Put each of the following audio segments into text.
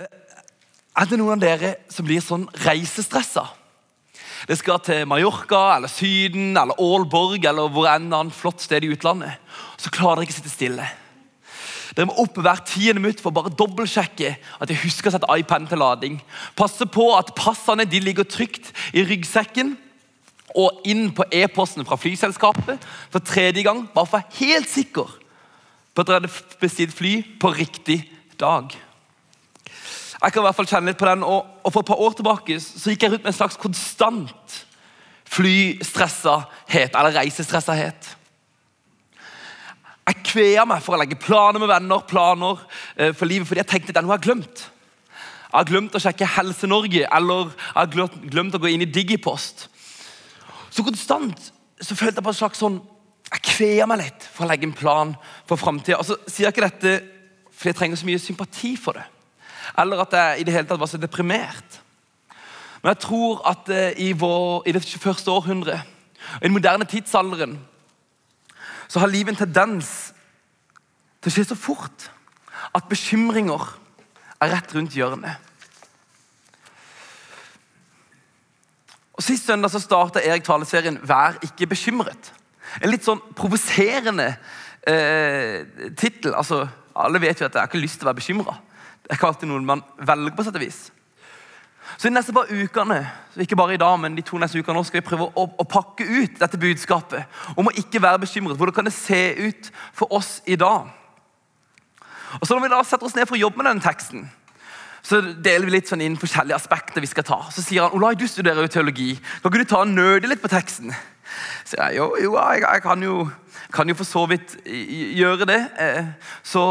Er det noen av dere som blir sånn reisestressa? Det skal til Mallorca, eller Syden, eller Aalborg eller hvor enn annet flott sted i utlandet. Så klarer dere ikke å sitte stille. Dere må opp hver tiende minutt for å bare dobbeltsjekke at jeg husker å sette iPaden til lading. Passe på at passene de ligger trygt i ryggsekken og inn på e-posten fra flyselskapet for tredje gang. Bare for helt sikker på at dere hadde bestilt fly på riktig dag. Jeg kan i hvert fall kjenne litt på den, og, og For et par år tilbake så gikk jeg rundt med en slags konstant flystressahet, eller reisestressahet. Jeg kvea meg for å legge planer med venner, planer eh, for livet, fordi jeg tenkte det er noe jeg har glemt. Jeg har glemt å sjekke Helse-Norge, eller jeg har glemt, å gå inn i Digipost. Så konstant så følte jeg på en slags sånn Jeg kvea meg litt for å legge en plan for framtida. Altså, sier jeg ikke dette fordi jeg trenger så mye sympati for det eller at jeg i det hele tatt var så deprimert. Men jeg tror at eh, i, vår, i det 21. århundret, i den moderne tidsalderen, så har livet en tendens til å skje så fort at bekymringer er rett rundt hjørnet. Og Sist søndag så starta Erik taleserien 'Vær ikke bekymret'. En litt sånn provoserende eh, tittel. Altså, alle vet jo at jeg har ikke lyst til å være bekymra er ikke alltid noen man velger på sett og vis. Så de neste par ukene ikke bare i dag, men de to neste ukene skal vi prøve å, å, pakke ut dette budskapet om å ikke være bekymret. Hvordan kan det se ut for oss i dag? Og så Når vi da setter oss ned for å jobbe med denne teksten, så deler vi litt sånn inn forskjellige aspekter vi skal ta. Så sier han Olai, du studerer jo teologi. Kan ikke du ta og nøde litt på teksten? Så jeg, jo, jo jeg, jeg kan jo kan jo for så vidt gjøre det. Eh, så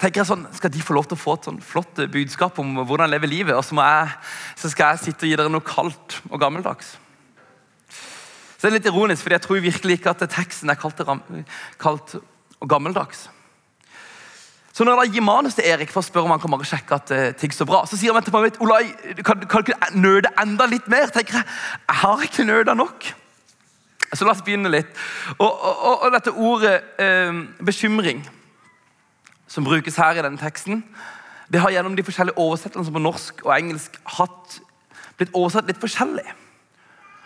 tenker jeg sånn, Skal de få lov til å få et sånn flott budskap om hvordan leve livet, og så, jeg, så, skal jeg sitte og gi dere noe kaldt og gammeldags? Så det er litt ironisk, for jeg tror virkelig ikke at teksten er kaldt, og gammeldags. Så når jeg da gir manus til Erik for å spørre om han kan bare sjekke at uh, ting står bra, så sier han etterpå Olai, kan, kan du ikke nøde enda litt mer? tenker Jeg jeg har ikke nøda nok. Så la oss begynne litt. Og, og, og dette ordet eh, bekymring, som brukes her i denne teksten, det har gjennom de forskjellige oversettelsene på norsk og engelsk hatt, blitt oversatt litt forskjellig.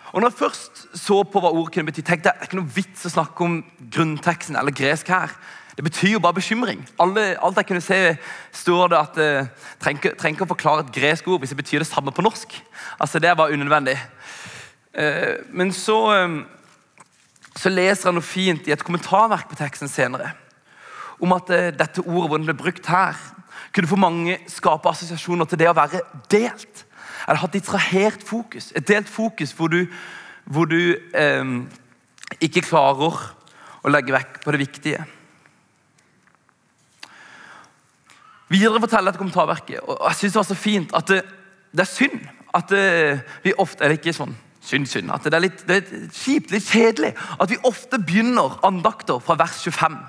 Og når jeg først så på hva ordet kunne bety, tenkte jeg det er ikke noe vits å snakke om grunnteksten eller gresk her. Det betyr jo bare bekymring. Alle, alt jeg kunne se, står det at eh, trenger, trenger å forklare et gresk ord hvis det betyr det samme på norsk. Altså, Det var unødvendig. Eh, men så um, så leser han noe fint i et kommentarverk på teksten senere om at uh, dette ordet hvordan det ble brukt her, kunne for mange skape assosiasjoner til det å være delt. Eller hatt distrahert fokus. Et delt fokus hvor du, hvor du eh, ikke klarer å legge vekk på det viktige. Videre forteller dette kommentarverket, og jeg synes det var så fint at det, det er synd at det, vi ofte Er det ikke sånn? Synd, synd. At det er litt, det er kjipt, litt kjedelig at vi ofte begynner andakter fra vers 25.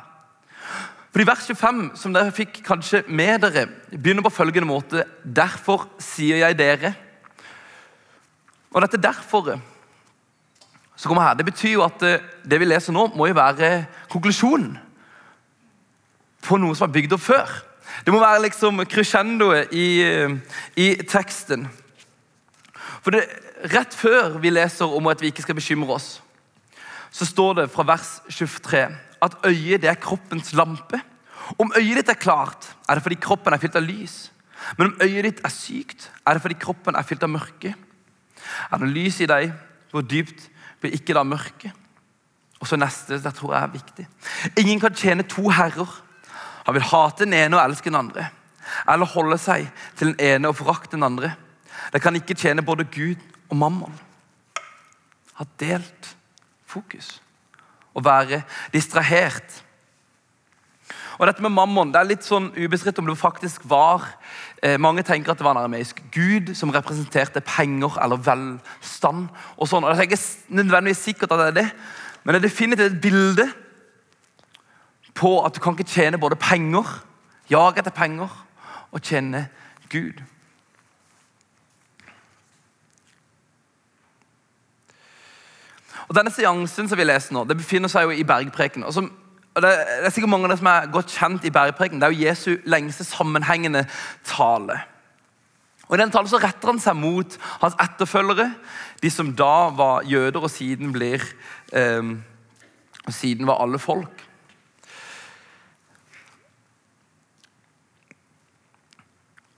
Fordi Vers 25, som dere fikk kanskje med dere, begynner på følgende måte Derfor sier jeg dere. Og dette derfor som kommer her, det betyr jo at det vi leser nå, må jo være konklusjonen på noe som er bygd opp før. Det må være liksom crescendoet i, i teksten. For det, Rett før vi leser om at vi ikke skal bekymre oss, så står det fra vers 23 at øyet det er kroppens lampe. Om øyet ditt er klart, er det fordi kroppen er fylt av lys. Men om øyet ditt er sykt, er det fordi kroppen er fylt av mørke. Er det lys i deg, hvor dypt blir ikke da mørket? Og så neste, det tror jeg er viktig. Ingen kan tjene to herrer. Han vil hate den ene og elske den andre. Eller holde seg til den ene og forakte den andre. Det kan ikke tjene både Gud og mammon har delt fokus. Å være distrahert. Og dette med mammon det er litt sånn ubestridt om det faktisk var eh, Mange tenker at det var en arameisk gud som representerte penger eller velstand. og sånn. Og Det er ikke nødvendigvis sikkert at det er det, men det er definitivt et bilde på at du kan ikke tjene både penger, jage etter penger, og tjene Gud. Og Denne seansen som vi leser nå, det befinner seg jo i bergpreken. Og, som, og det, er sikkert mange av dere som er godt kjent i bergpreken. Det er jo Jesu lengste sammenhengende tale. Og I den talen så retter han seg mot hans etterfølgere, de som da var jøder og siden blir eh, og siden var alle folk.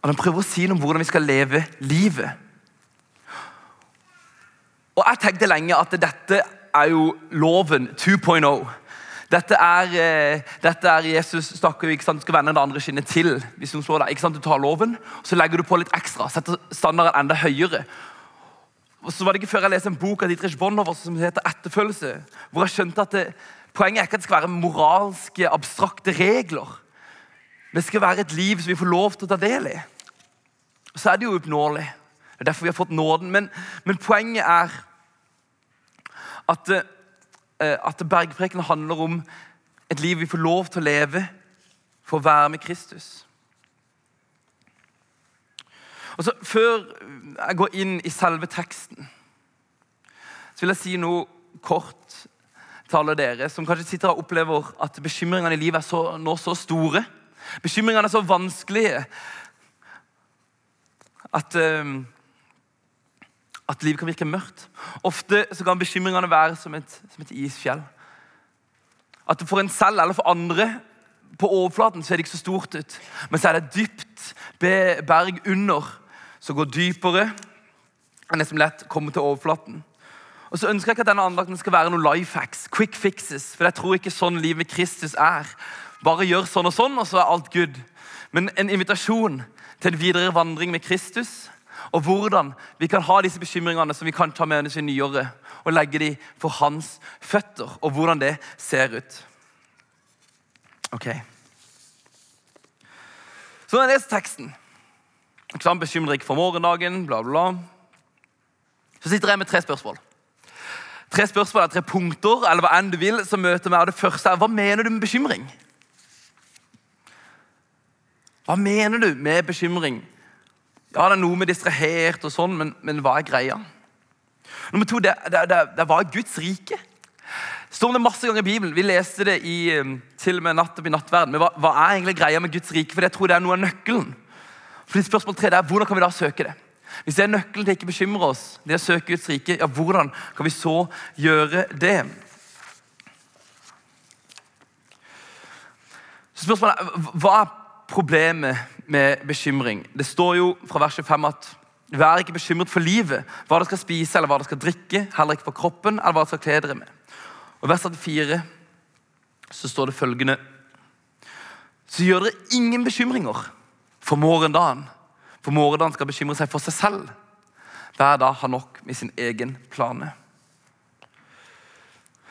Og Han prøver å si noe om hvordan vi skal leve livet. Og Jeg tenkte lenge at dette er jo loven 2.0. Dette er, eh, dette er Jesus snakker jo, ikke sant, du skal vende det andre skinnet til. hvis noen slår deg, ikke sant, Du tar loven, så legger du på litt ekstra. Setter standarden enda høyere. Og så var det ikke før jeg leste en bok av Dietrich Bonhoeffer som heter 'Etterfølelse', hvor jeg skjønte at det, poenget er ikke at det skal være moralske, abstrakte regler. Det skal være et liv som vi får lov til å ta del i. Så er det jo uoppnåelig. Det er derfor vi har fått nåden. Men, men poenget er at, eh, at bergprekenen handler om et liv vi får lov til å leve for å være med Kristus. Og så Før jeg går inn i selve teksten, så vil jeg si noe kort til alle dere som kanskje sitter og opplever at bekymringene i livet er så, nå så store. Bekymringene er så vanskelige at, uh, at livet kan virke mørkt. Ofte så kan bekymringene være som et, som et isfjell. At for en selv eller for andre på overflaten så er det ikke så stort ut, men så er det dypt berg under som går dypere enn det som lett kommer til overflaten. Og så ønsker jeg ikke at denne andakten skal være noen life hacks, quick fixes, for jeg tror ikke sånn livet med Kristus er. Bare gjør sånn og sånn, og så er alt good. Men en invitasjon til en videre vandring med Kristus, og hvordan vi kan ha disse bekymringene som vi kan ta med oss i nyåret, og legge dem for hans føtter, og hvordan det ser ut. Ok. Så jeg leser teksten Sånn, bekymrer ikke for morgendagen, bla, bla. Så sitter jeg med tre spørsmål. Tre spørsmål er tre punkter, eller hva enn du vil, som møter meg. Og det første er, Hva mener du med bekymring? Hva mener du med bekymring? Ja, det er noe med distrahert og sånn, men, men hva er greia? Nummer to, det, det, det, det var Guds rike. står det masse ganger i Bibelen. Vi leste det i, um, til og med natt opp i nattverden. Men hva, hva, er egentlig greia med Guds rike? For jeg tror det er noe av nøkkelen. Fordi spørsmål tre er, Hvordan kan vi da søke det? Hvis det er nøkkelen til ikke bekymre oss, det å søke Guds rike, ja, hvordan kan vi så gjøre det? Så spørsmålet er, Hva er problemet med bekymring? Det står jo fra vers 5 at Vær ikke bekymret for livet, hva dere skal spise eller hva dere skal drikke, heller ikke for kroppen eller hva dere skal kle dere med. Og vers 4 så står det følgende Så gjør dere ingen bekymringer for morgendagen. For morgendagen skal bekymre seg for seg selv. Hver dag har nok med sin egen plane.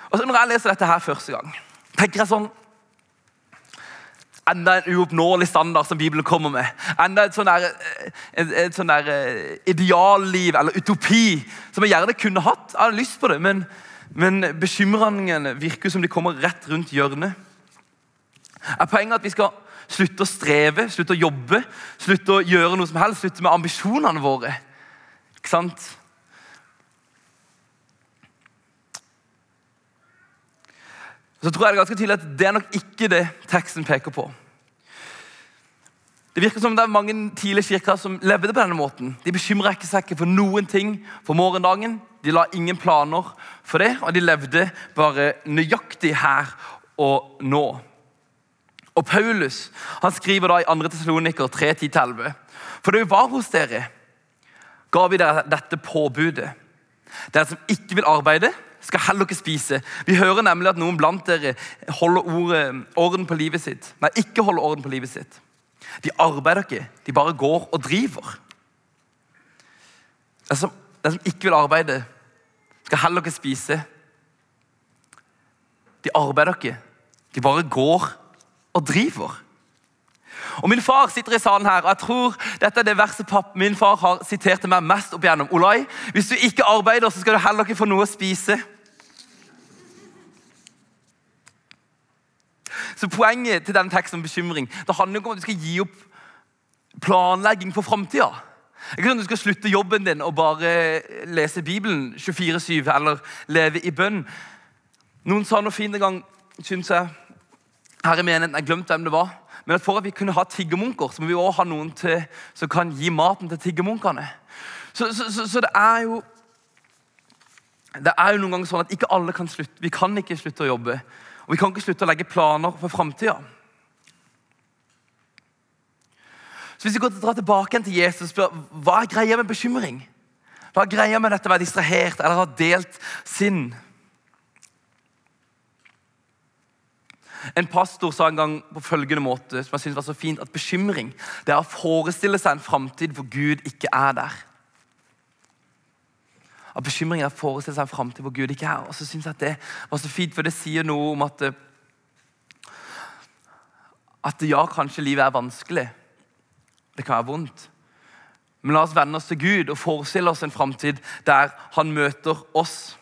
Og så Når jeg leser dette her første gang, tenker jeg sånn Enda en uoppnåelig standard som Bibelen kommer med. Enda et sånn der, et sånn der eh, idealliv eller utopi som jeg gjerne kunne hatt. Jeg hadde lyst på det, men, men bekymringene virker som de kommer rett rundt hjørnet. Er poenget at vi skal Slutte å streve, slutte å jobbe, slutte å gjøre noe som helst. Slutte med ambisjonene våre. Ikke sant? Så tror jeg Det ganske tydelig at det er nok ikke det teksten peker på. Det virker som det er mange tidlige kirker som levde på denne måten. De bekymra seg ikke for noen ting for morgendagen. De la ingen planer for det, og de levde bare nøyaktig her og nå. Og Paulus han skriver da i 2. Tessaloniker 3.10-11.: For da vi var hos dere, ga vi dere dette påbudet. Dere som ikke vil arbeide, skal heller ikke spise. Vi hører nemlig at noen blant dere holder orden på livet sitt. Nei, ikke holder orden på livet sitt. De arbeider ikke, de bare går og driver. Den som, den som ikke vil arbeide, skal heller ikke spise. De arbeider ikke, de bare går og driver. Og Min far sitter i salen her, og jeg tror dette er det verset papp min far har sitert til meg mest opp igjennom. Olai, hvis du ikke arbeider, så skal du heller ikke få noe å spise. Så Poenget til den teksten om bekymring det handler ikke om at du skal gi opp planlegging for framtida. Sånn du skal slutte jobben din og bare lese Bibelen 24-7 eller leve i bønn. Noen sa noe fint en gang, syns jeg, her i menigheten, jeg glemte hvem det var, Men at for at vi kunne ha tiggermunker, så må vi også ha noen til, som kan gi maten til tiggermunkene. Så, så, så, så det er jo det er jo noen ganger sånn at ikke alle kan slutte. Vi kan ikke slutte å jobbe. Og vi kan ikke slutte å legge planer for framtida. Så hvis vi går til, drar tilbake igjen til Jesus og spør hva er greia med bekymring, hva er greia med dette å være distrahert eller ha delt sinn En pastor sa en gang på følgende måte, som jeg synes var så fint, at bekymring det er å forestille seg en framtid hvor Gud ikke er der. At bekymringer forestille seg en framtid hvor Gud ikke er. Og så synes jeg at Det var så fint, for det sier noe om at at ja, kanskje livet er vanskelig. Det kan være vondt. Men la oss vende oss til Gud og forestille oss en framtid der han møter oss.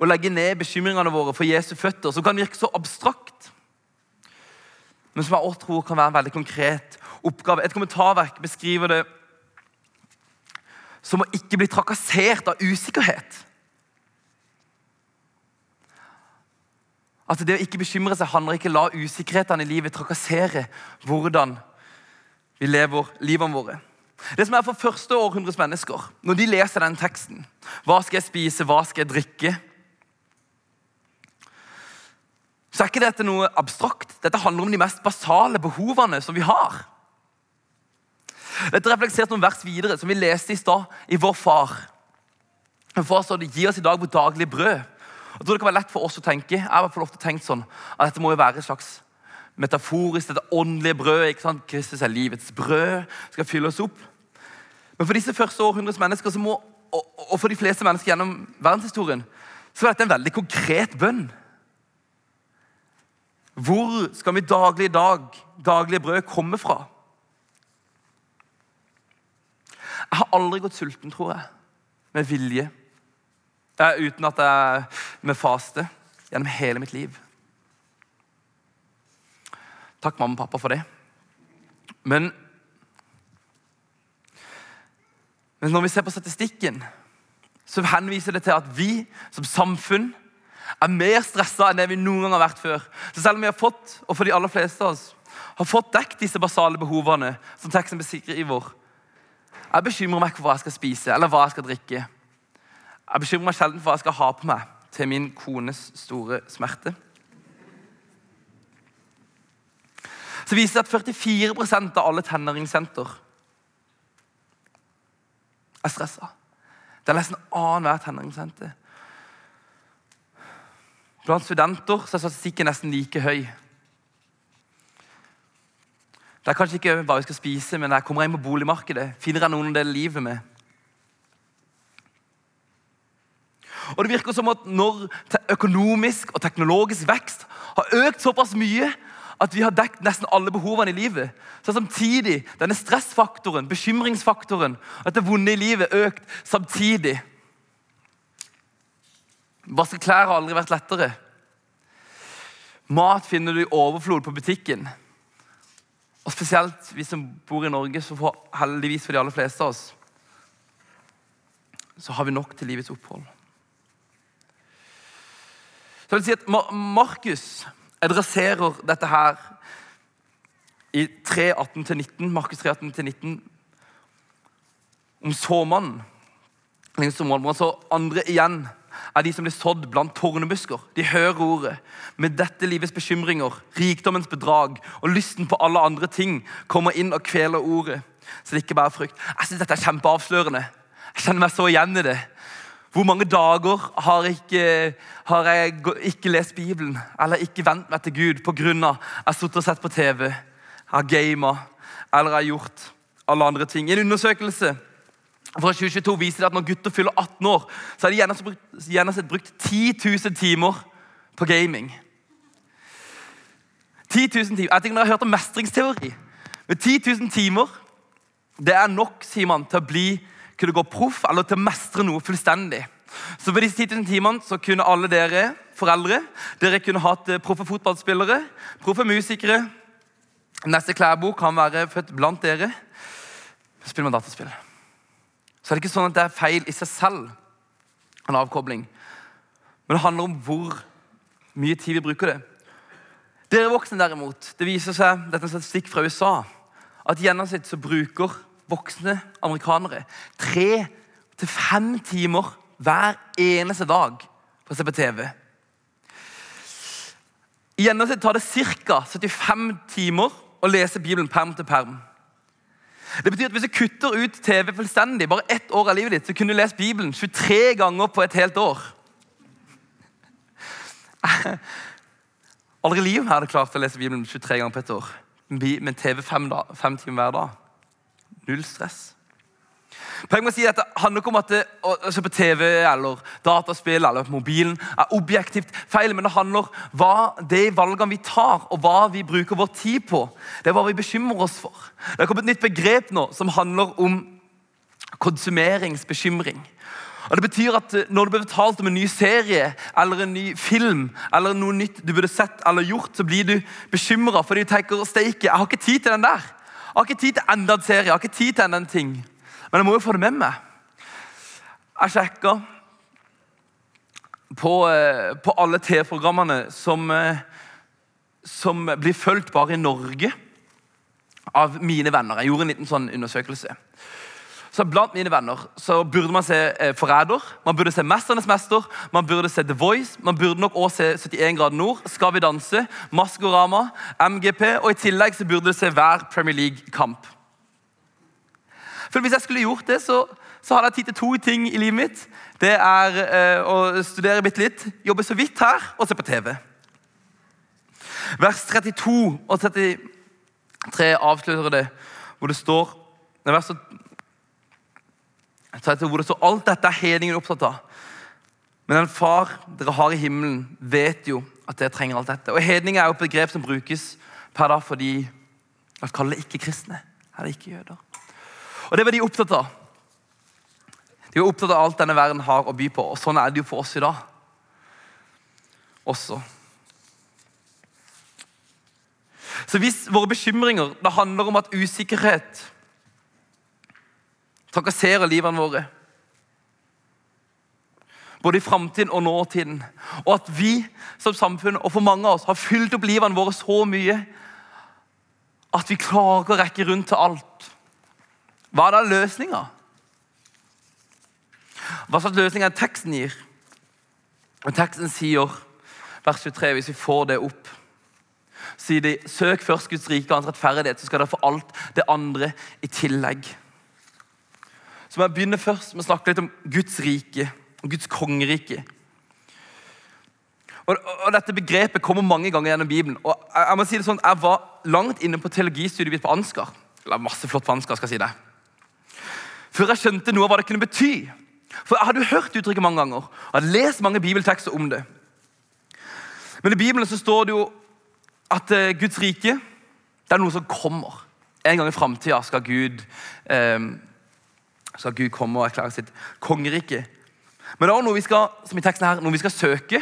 Å legge ned bekymringene våre for Jesu føtter, som kan virke så abstrakt, men som jeg også tror kan være en veldig konkret oppgave. Et kommentarverk beskriver det som å ikke bli trakassert av usikkerhet. At Det å ikke bekymre seg handler ikke la usikkerhetene i livet trakassere hvordan vi lever livene våre. Det som er for første århundres mennesker, når de leser den teksten Hva skal jeg spise, hva skal jeg drikke? Så er ikke dette noe abstrakt. Dette handler om de mest basale behovene som vi har. Dette refleksert noen vers videre, som vi leste i stad i Vår Far. For står det, Gi oss i dag vårt daglige brød. Jeg tror det kan være lett for oss å tenke jeg har ofte tenkt sånn, at dette må jo være et slags metaforisk, dette åndelige brødet. ikke sant? Kristus er livets brød, skal fylle oss opp. Men for disse første århundres mennesker så må, og for de fleste mennesker gjennom verdenshistorien så er dette en veldig konkret bønn. Hvor skal vi daglig dag, daglige brød komme fra? Jeg har aldri gått sulten, tror jeg, med vilje. Eh, uten at jeg med faste gjennom hele mitt liv. Takk, mamma og pappa, for det. Men, men når vi ser på statistikken, så henviser det til at vi som samfunn er mer stressa enn det vi noen gang har vært før. Så selv om vi har fått, og for de aller fleste av oss, har fått dekket disse basale behovene, som teksten beskriver, jeg bekymrer meg ikke for hva jeg skal spise eller hva jeg skal drikke. Jeg bekymrer meg sjelden for hva jeg skal ha på meg, til min kones store smerte. Så viser det at 44% av alle tenåringssenter er stressa. Det er nesten annenhver tenåringssenter. Blant studenter så er statistikken nesten like høy. Det er kanskje ikke hva vi skal spise, men jeg kommer inn på boligmarkedet. Finner jeg noen å dele livet med? Og det virker som at Når økonomisk og teknologisk vekst har økt såpass mye at vi har dekket nesten alle behovene i livet, så har samtidig denne stressfaktoren, bekymringsfaktoren, at det vonde i livet økt samtidig. Vaske klær har aldri vært lettere. Mat finner du i overflod på butikken. Og Spesielt vi som bor i Norge, så får heldigvis for de aller fleste av oss, så har vi nok til livets opphold. Så jeg vil si at Markus adresserer dette her i 3.18-19, Markus 3.18-19 om såmannen. Så andre igjen er de som blir sådd blant tornebusker. De hører ordet. Med dette livets bekymringer, rikdommens bedrag og lysten på alle andre ting kommer inn og kveler ordet. Så det ikke bare er frykt. Jeg synes dette er kjempeavslørende. Jeg kjenner meg så igjen i det. Hvor mange dager har, ikke, har jeg ikke lest Bibelen eller ikke vent meg til Gud pga. jeg har sittet og sett på TV, har gama eller har gjort alle andre ting? En undersøkelse fra 2022 viser det at når gutter fyller 18 år, så har de gjennomsnitt brukt 10 000 timer på gaming. 10 000 timer. Jeg tenker, når jeg har hørt om mestringsteori Men 10 000 timer det er nok sier man, til å bli kunne gå proff eller til å mestre noe fullstendig. Så på disse 10 000 timene så kunne alle dere foreldre dere kunne hatt eh, proffe fotballspillere, proffe musikere. Neste klærbok kan være født blant dere. Så spiller man dataspill så er det ikke sånn at det er feil i seg selv, en avkobling. Men det handler om hvor mye tid vi bruker det. Dere voksne derimot, det viser seg, dette er en statistikk fra USA, at gjennomsnitt så bruker voksne amerikanere tre til fem timer hver eneste dag på å se på TV. I gjennomsnitt tar det ca. 75 timer å lese Bibelen perm til perm. Det betyr at Hvis du kutter ut TV fullstendig, bare ett år av livet ditt, så kunne du lest Bibelen 23 ganger på et helt år. Aldri i livet hadde jeg klart å lese Bibelen 23 ganger på et år. Men TV fem, da, fem timer hver dag. Null stress. Poenget med å si at Det handler ikke om at det, å se på TV eller dataspill eller mobilen er objektivt feil, men det handler om hva de valgene vi tar, og hva vi bruker vår tid på. Det er hva vi bekymrer oss for. Det har kommet et nytt begrep nå som handler om konsumeringsbekymring. Og det betyr at Når du blir fortalt om en ny serie eller en ny film, eller noe nytt du burde sett eller gjort, så blir du bekymra fordi du tenker steike, jeg har ikke tid til den der. Jeg har ikke tid til enda en serie, jeg har ikke tid til enda en ting. Men jeg må jo få det med meg. Jeg sjekka på, eh, på alle TV-programmene som, eh, som blir fulgt bare i Norge av mine venner. Jeg gjorde en liten sånn undersøkelse. Så Blant mine venner så burde man se eh, Forræder, man burde se Mesternes mester, man burde se The Voice, man burde nok også se 71 grader nord, Skal vi danse, Maskorama, MGP, og i tillegg så burde du se hver Premier League-kamp. For Hvis jeg skulle gjort det, så, så hadde jeg tid til to ting i livet mitt. Det er eh, å studere bitte litt, jobbe så vidt her og se på TV. Vers 32 og 33 avslutter det, hvor det står vers hvor det står alt dette er hedningen opptatt av. Men den far dere har i himmelen, vet jo at dere trenger alt dette. Og Hedning er jo et begrep som brukes per dag fordi at kaller ikke-kristne eller ikke-jøder. Og Det var de opptatt av. De var opptatt av alt denne verden har å by på. Og Sånn er det jo for oss i dag også. Så hvis våre bekymringer det handler om at usikkerhet trakasserer livene våre, både i framtiden og nåtiden, og at vi som samfunn og for mange av oss har fylt opp livene våre så mye at vi klarer å rekke rundt til alt hva er da løsninga? Hva slags løsning er teksten gir? Teksten sier, vers 23, hvis vi får det opp sier de, Søk først Guds rike og hans rettferdighet, så skal dere få alt det andre i tillegg. Så må jeg begynne først med å snakke litt om Guds rike og Guds kongerike. Og, og, Dette begrepet kommer mange ganger gjennom Bibelen. Og Jeg, jeg må si det sånn, jeg var langt inne på teologistudiet mitt på Ansgar. Eller masse flott på Ansgar, skal jeg si det før jeg skjønte noe av hva det kunne bety. For Jeg hadde hørt uttrykket mange ganger og hadde lest mange bibeltekster om det. Men i Bibelen så står det jo at uh, Guds rike det er noe som kommer. En gang i framtida skal, um, skal Gud komme og erklære sitt kongerike. Men det er også noe vi skal, som i teksten her, noe vi skal søke.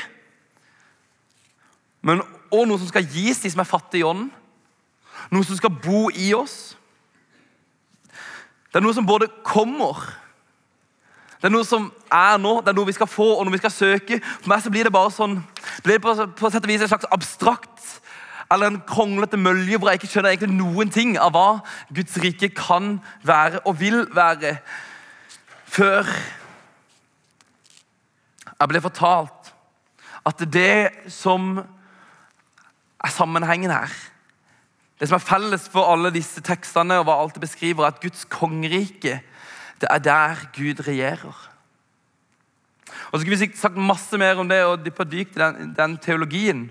Men også noe som skal gis de som er fattige i ånden. Noe som skal bo i oss. Det er noe som både kommer Det er noe som er nå, det er noe vi skal få og noe vi skal søke. For meg så blir det bare sånn, blir på, på sett og vis en slags abstrakt eller en kronglete mølje hvor jeg ikke skjønner egentlig noen ting av hva Guds rike kan være og vil være. Før jeg ble fortalt at det som er sammenhengen her det som er felles for alle disse tekstene, og hva alt det beskriver, er at Guds kongerike det er der Gud regjerer. Og så skulle vi sagt masse mer om det og dypt i den, den, teologien.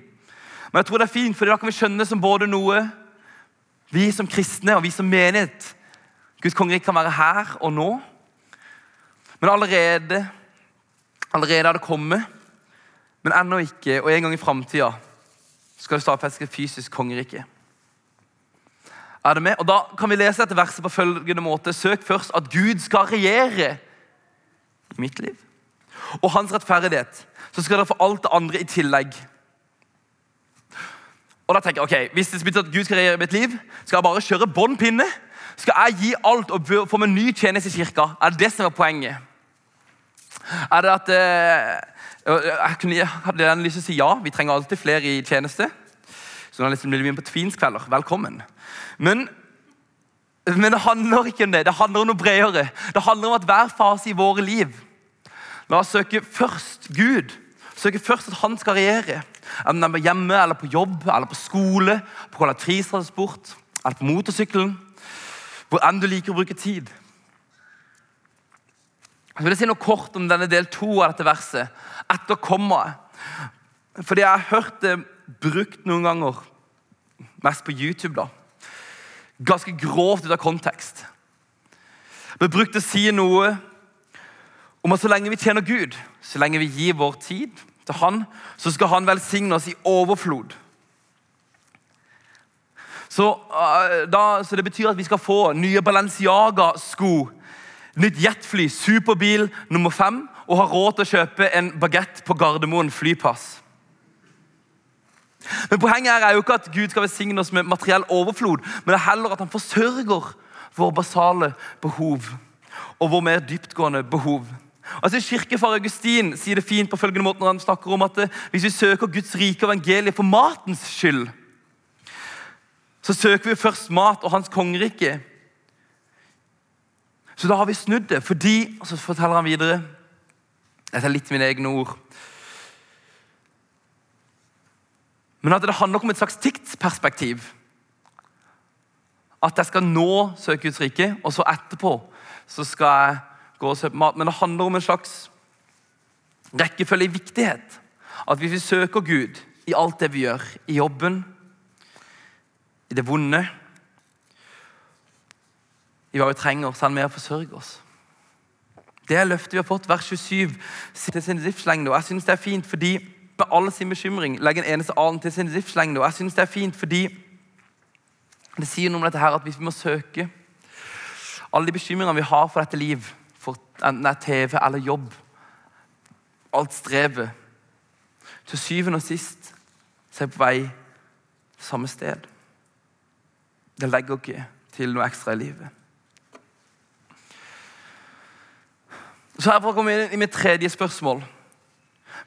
Men jeg tror det er fint, for da kan vi skjønne som både noe vi som kristne og vi som menighet Guds kongerike kan være her og nå. Men allerede allerede er det kommet, men ennå ikke. Og en gang i framtida skal det stadfestes fysisk kongerike. Er det med? Og Da kan vi lese dette verset på følgende måte. Søk først at Gud skal regjere mitt liv. Og hans rettferdighet. Så skal dere få alt det andre i tillegg. Og da tenker jeg, ok, Hvis det betyr at Gud skal regjere mitt liv, skal jeg bare kjøre bånn pinne? Skal jeg gi alt og få meg ny tjeneste i kirka? Er det det som er poenget? Er det at eh, Jeg, kunne, jeg hadde lyst til å si ja, vi trenger alltid flere i tjeneste. Så Journalisten blir på tvinskvelder. Velkommen. Men, men, det handler ikke om det. Det handler om noe bredere. Det handler om at hver fase i våre liv La oss søke først Gud. Søke først at han skal regjere. Enten det er hjemme, eller på jobb, eller på skole, på kollektivtransport eller på motorsykkelen. Hvor enn du liker å bruke tid. Jeg vil si noe kort om denne del to av dette verset. Etter kommaet. Fordi jeg har hørt det brukt noen ganger, mest på YouTube, da. Ganske grovt ut av kontekst. Vi brukte å si noe om at så lenge vi tjener Gud, så lenge vi gir vår tid til Han, så skal Han velsigne oss i overflod. Så, uh, da, så det betyr at vi skal få nye Balenciaga-sko, nytt jetfly, superbil nummer fem, og ha råd til å kjøpe en bagett på Gardermoen flypass. Men Poenget her er jo ikke at Gud skal velsigne oss med materiell overflod, men det er heller at han forsørger våre basale behov og våre mer dyptgående behov. Altså Kirkefar Augustin sier det fint på følgende måte når han snakker om at eh, hvis vi søker Guds rike evangeliet for matens skyld, så søker vi først mat og Hans kongerike. Så da har vi snudd det, fordi og Så forteller han videre Dette er litt mine egne ord. Men at det handler om et slags tidsperspektiv. At jeg skal nå søke Guds rike, og så etterpå så skal jeg gå og søke mat. Men det handler om en slags rekkefølge i viktighet. At hvis vi søker Gud i alt det vi gjør, i jobben, i det vonde I hva vi trenger, så er han med å forsørge oss. Det er løftet vi har fått, vers 27, til sin livslengde. Og jeg synes det er fint fordi med all sin bekymring legge en eneste alen til sin livslengde. Og jeg synes det er fint fordi det sier noe om dette her, at hvis vi må søke alle de bekymringene vi har for dette liv, for enten det er TV eller jobb, alt strevet Til syvende og sist så er vi på vei samme sted. Det legger ikke til noe ekstra i livet. Så her kommer vi inn i mitt tredje spørsmål.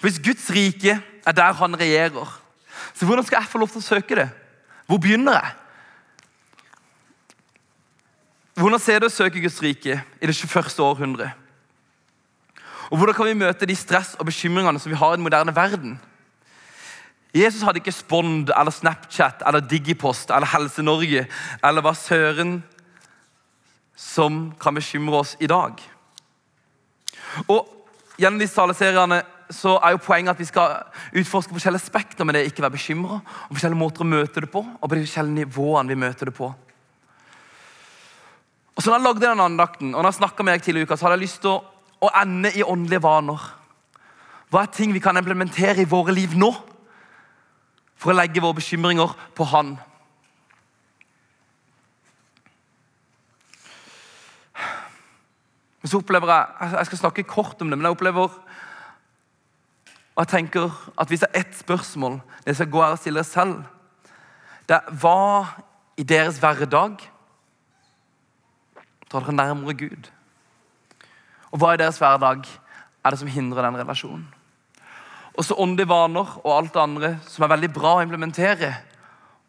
Hvis Guds rike er der han regjerer, så hvordan skal jeg få lov til å søke det? Hvor begynner jeg? Hvordan ser det å søke Guds rike i det 21. århundre? Og Hvordan kan vi møte de stress og bekymringene som vi har i den moderne verden? Jesus hadde ikke Spond eller Snapchat eller Digipost eller Helse-Norge eller hva søren som kan bekymre oss i dag. Og Gjennom disse taleseriene så er jo poenget at vi skal utforske forskjellige aspekter med det ikke være bekymra. Og forskjellige måter å møte det på, og på de forskjellige nivåene vi møter det på. Og så når jeg lagde den andakten, og når jeg med deg tidligere i uka, så hadde jeg lyst til å, å ende i åndelige vaner. Hva er ting vi kan implementere i våre liv nå? For å legge våre bekymringer på Han. Men så opplever jeg Jeg skal snakke kort om det, men jeg opplever og jeg tenker at Hvis det er ett spørsmål dere skal gå her og stille dere selv det er Hva i deres hverdag drar dere nærmere Gud? Og hva i deres hverdag er det som hindrer den relasjonen? Også åndelige vaner og alt det andre som er veldig bra å implementere.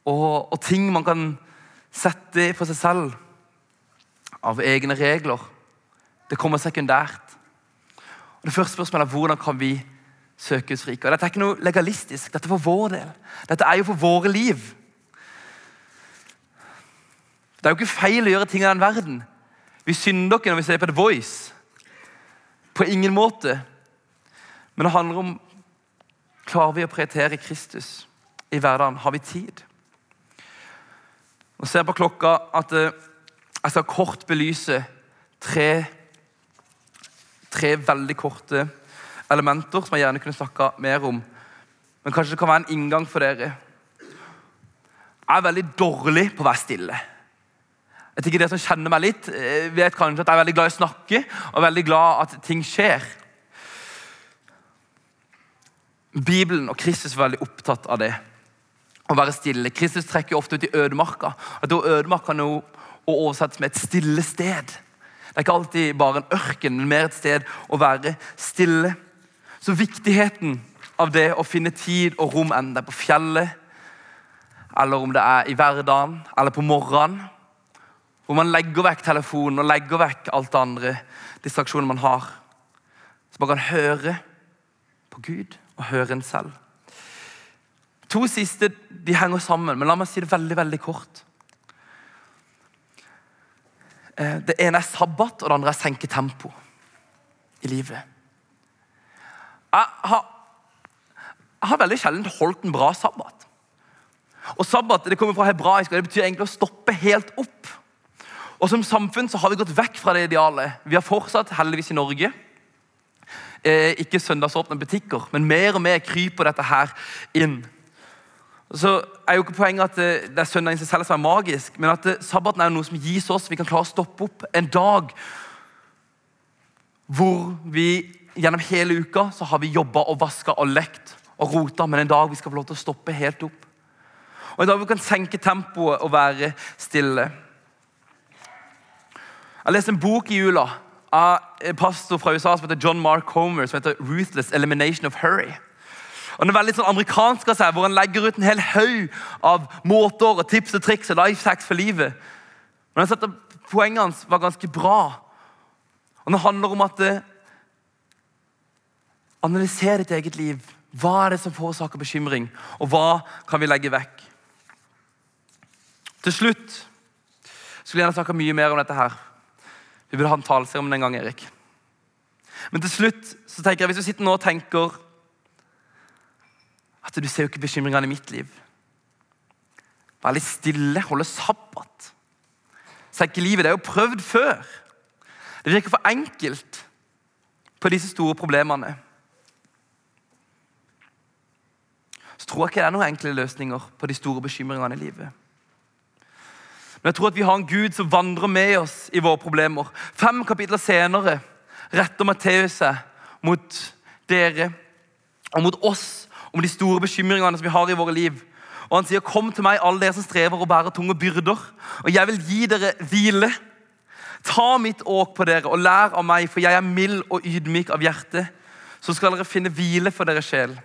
Og, og ting man kan sette for seg selv av egne regler. Det kommer sekundært. Og Det første spørsmålet er hvordan kan vi søke rike. Og Dette er ikke noe legalistisk. Dette er for vår del. Dette er jo for våre liv. Det er jo ikke feil å gjøre ting i den verden. Vi synder ikke når vi ser på The Voice. På ingen måte. Men det handler om Klarer vi å prioritere Kristus i hverdagen? Har vi tid? Nå ser jeg på klokka at eh, jeg skal kort belyse tre, tre veldig korte elementer som jeg gjerne kunne snakka mer om. Men kanskje det kan være en inngang for dere. Jeg er veldig dårlig på å være stille. Jeg tenker Dere som kjenner meg litt, eh, vet kanskje at jeg er veldig glad i å snakke og veldig glad at ting skjer. Bibelen og Kristus er veldig opptatt av det. Å være stille. Kristus trekker ofte ut i ødemarka. At Ødemarka kan jo oversettes med et stille sted. Det er ikke alltid bare en ørken, men mer et sted å være stille. Så viktigheten av det å finne tid og rom, enten det er på fjellet, eller om det er i hverdagen eller på morgenen. Hvor man legger vekk telefonen og legger vekk alt det andre distraksjoner man har. Så man kan høre på Gud og høre en selv. To siste de henger sammen, men la meg si det veldig veldig kort. Eh, det ene er sabbat, og det andre er senke tempo i livet. Jeg har, veldig sjelden holdt en bra sabbat. Og Sabbat det kommer fra hebraisk, og det betyr egentlig å stoppe helt opp. Og Som samfunn så har vi gått vekk fra det idealet. Vi har fortsatt, heldigvis i Norge, eh, ikke søndagsåpne butikker, men mer og mer kryper dette her inn. Så er jo ikke Poenget at det, det er søndagen seg selv som er magisk, men at sabbaten er noe som gis oss. Vi kan klare å stoppe opp en dag hvor vi gjennom hele uka så har vi jobba og vaska og lekt og rota, men en dag vi skal få lov til å stoppe helt opp. Og en dag vi kan senke tempoet og være stille. Jeg leste en bok i jula av en pastor fra USA som heter John Mark Homer, som heter 'Ruthless Elimination of Hurry'. Og Den er veldig sånn amerikansk av seg, hvor han legger ut en hel haug av måter og tips og triks og life hacks for livet. Men jeg at Poenget hans var ganske bra. Og Det handler om at det, analysere ditt eget liv. Hva er det som forårsaker bekymring, og hva kan vi legge vekk? Til slutt skulle jeg gjerne snakka mye mer om dette her. Vi burde ha en taleserie om det en gang, Erik. Men til slutt så tenker jeg, hvis du sitter nå og tenker at du ser jo ikke bekymringene i mitt liv Vær litt stille, holde sabbat. Senke livet. Det er jo prøvd før. Det virker for enkelt på disse store problemene. Så tror jeg ikke det er noen enkle løsninger på de store bekymringene i livet. Men jeg tror at vi har en Gud som vandrer med oss i våre problemer. Fem kapitler senere retter Matteus seg mot dere og mot oss om de store bekymringene som vi har i våre liv. Og Han sier, 'Kom til meg, alle dere som strever og bærer tunge byrder, og jeg vil gi dere hvile.' Ta mitt åk på dere og lær av meg, for jeg er mild og ydmyk av hjerte. Så skal dere finne hvile for deres sjel.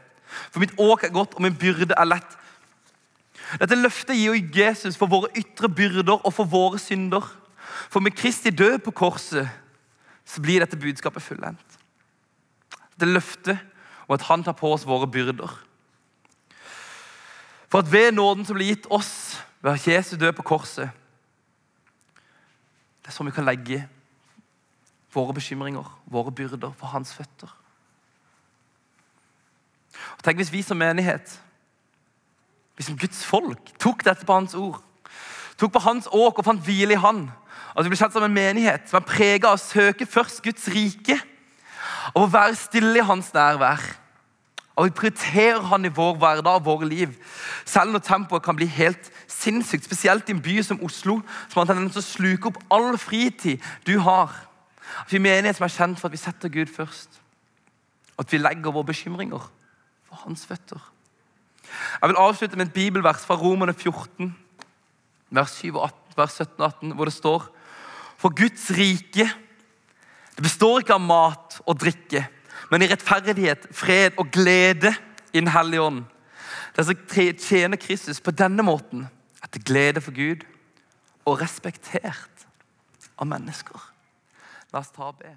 For mitt åk er godt, og min byrde er lett. Dette løftet gir jo Jesus for våre ytre byrder og for våre synder. For med Kristi død på korset så blir dette budskapet fullendt. Det løftet og at han tar på oss våre byrder. For at ved nåden som blir gitt oss ved Jesus død på korset Det er sånn vi kan legge våre bekymringer, våre byrder, for hans føtter. Og Tenk hvis vi som menighet vi som Guds folk tok dette på hans ord, tok på hans åk og fant hvile i han. At vi ble kjent som en menighet som er prega av å søke først Guds rike og å være stille i hans nærvær. Og vi prioriterer han i vår hverdag og våre liv. Selv når tempoet kan bli helt sinnssykt, spesielt i en by som Oslo, som har tendens til å sluke opp all fritid du har. At vi er menighet som er kjent for at vi setter Gud først. At vi legger våre bekymringer for hans føtter. Jeg vil avslutte med et bibelvers fra Romerne 14, vers, 7 18, vers 17 og 18, hvor det står For Guds rike det består ikke av mat og drikke, men i rettferdighet, fred og glede i Den hellige ånd. Det som tjener Kristus på denne måten, er til glede for Gud og respektert av mennesker. La oss ta og be.